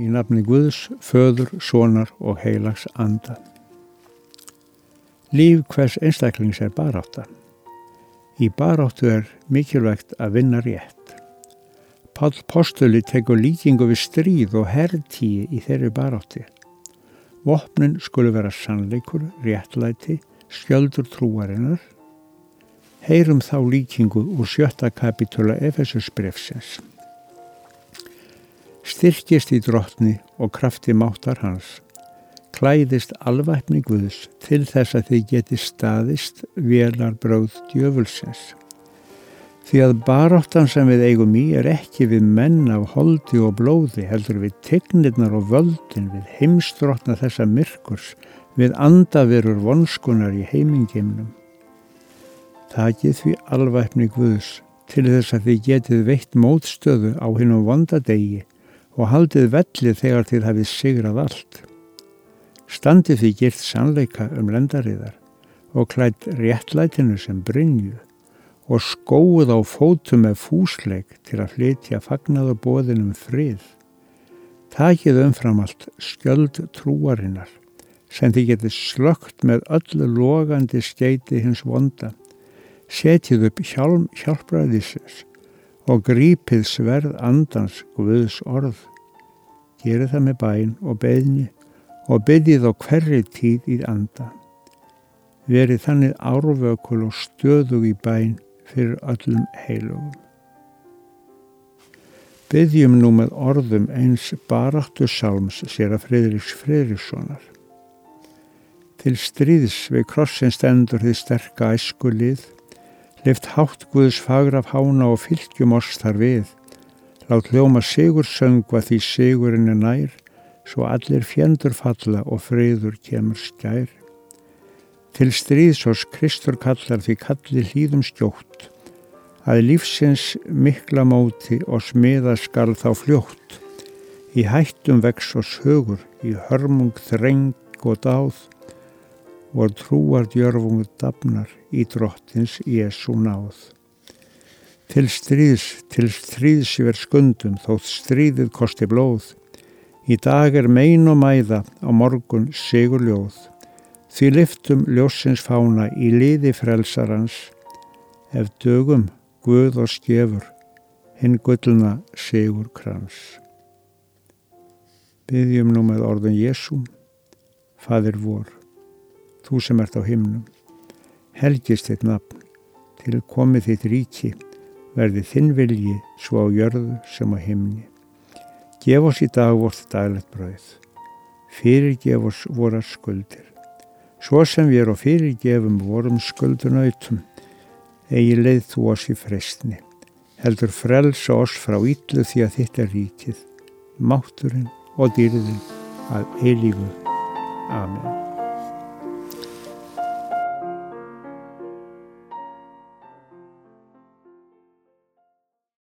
í nafni Guðs, föður, sonar og heilags anda. Líf hvers einstaklings er baráta. Í baráttu er mikilvægt að vinna rétt. Pál Postuli tekur líkingu við stríð og herrtíi í þeirri barátti. Vopnin skulu vera sannleikur, réttlæti, skjöldur trúarinnar. Heyrum þá líkingu úr sjötta kapitula Efesus brefsins styrkist í drottni og krafti máttar hans, klæðist alvæpni Guðs til þess að þið geti staðist velar bráð djöfulsins. Því að baráttan sem við eigum í er ekki við menn af holdi og blóði, heldur við tegnirnar og völdin, við heimstrotna þessa myrkurs, við andaverur vonskunar í heimingeimnum. Takið því alvæpni Guðs til þess að þið getið veitt mótstöðu á hinnum vondadegi og haldið vellið þegar þið hafið sigrað allt. Standið því girt sannleika um lendariðar og klætt réttlætinu sem brinju og skóð á fótum með fúsleik til að flytja fagnaðu bóðinum frið. Takið umfram allt skjöld trúarinnar sem þið getið slögt með öllu logandi skeiti hins vonda. Setið upp hjálm hjálpraðisins og grípið sverð andans Guðs orð. Gerið það með bæn og beðni og beðið á hverri tíð í anda. Verið þannig árvökul og stöðug í bæn fyrir öllum heilugum. Beðjum nú með orðum eins baráttu sálms sér að Fridriks Fridrikssonar. Til stríðs við krossin stendur því sterka æskulið Lift hátt Guðs fagra af hána og fylgjum oss þar við. Lát hljóma sigur söngva því sigurinn er nær, svo allir fjendur falla og friður kemur skær. Til stríðsós Kristur kallar því kalli hlýðum skjótt, að lífsins mikla móti og smiða skal þá fljótt. Í hættum vex og sögur, í hörmung þreng og dáð, og trúar djörfungu dafnar í drottins Jésu náð. Til stríðs, til stríðs verð skundum þótt stríðið kosti blóð. Í dag er mein og mæða á morgun sigur ljóð. Því liftum ljósins fána í liði frelsarans. Ef dögum Guð og skefur, hinn gullna sigur krans. Byggjum nú með orðun Jésum, Fadir vor þú sem ert á himnum. Helgist þitt nafn, til komið þitt ríki, verði þinn vilji svo á jörðu sem á himni. Gef oss í dag vort daglegt brauð. Fyrirgef oss vorar skuldir. Svo sem við erum fyrirgefum vorum skuldunautum, eigi leið þú oss í frestni. Heldur frelsa oss frá yllu því að þitt er ríkið, mátturinn og dýrðin að eilífu. Amen.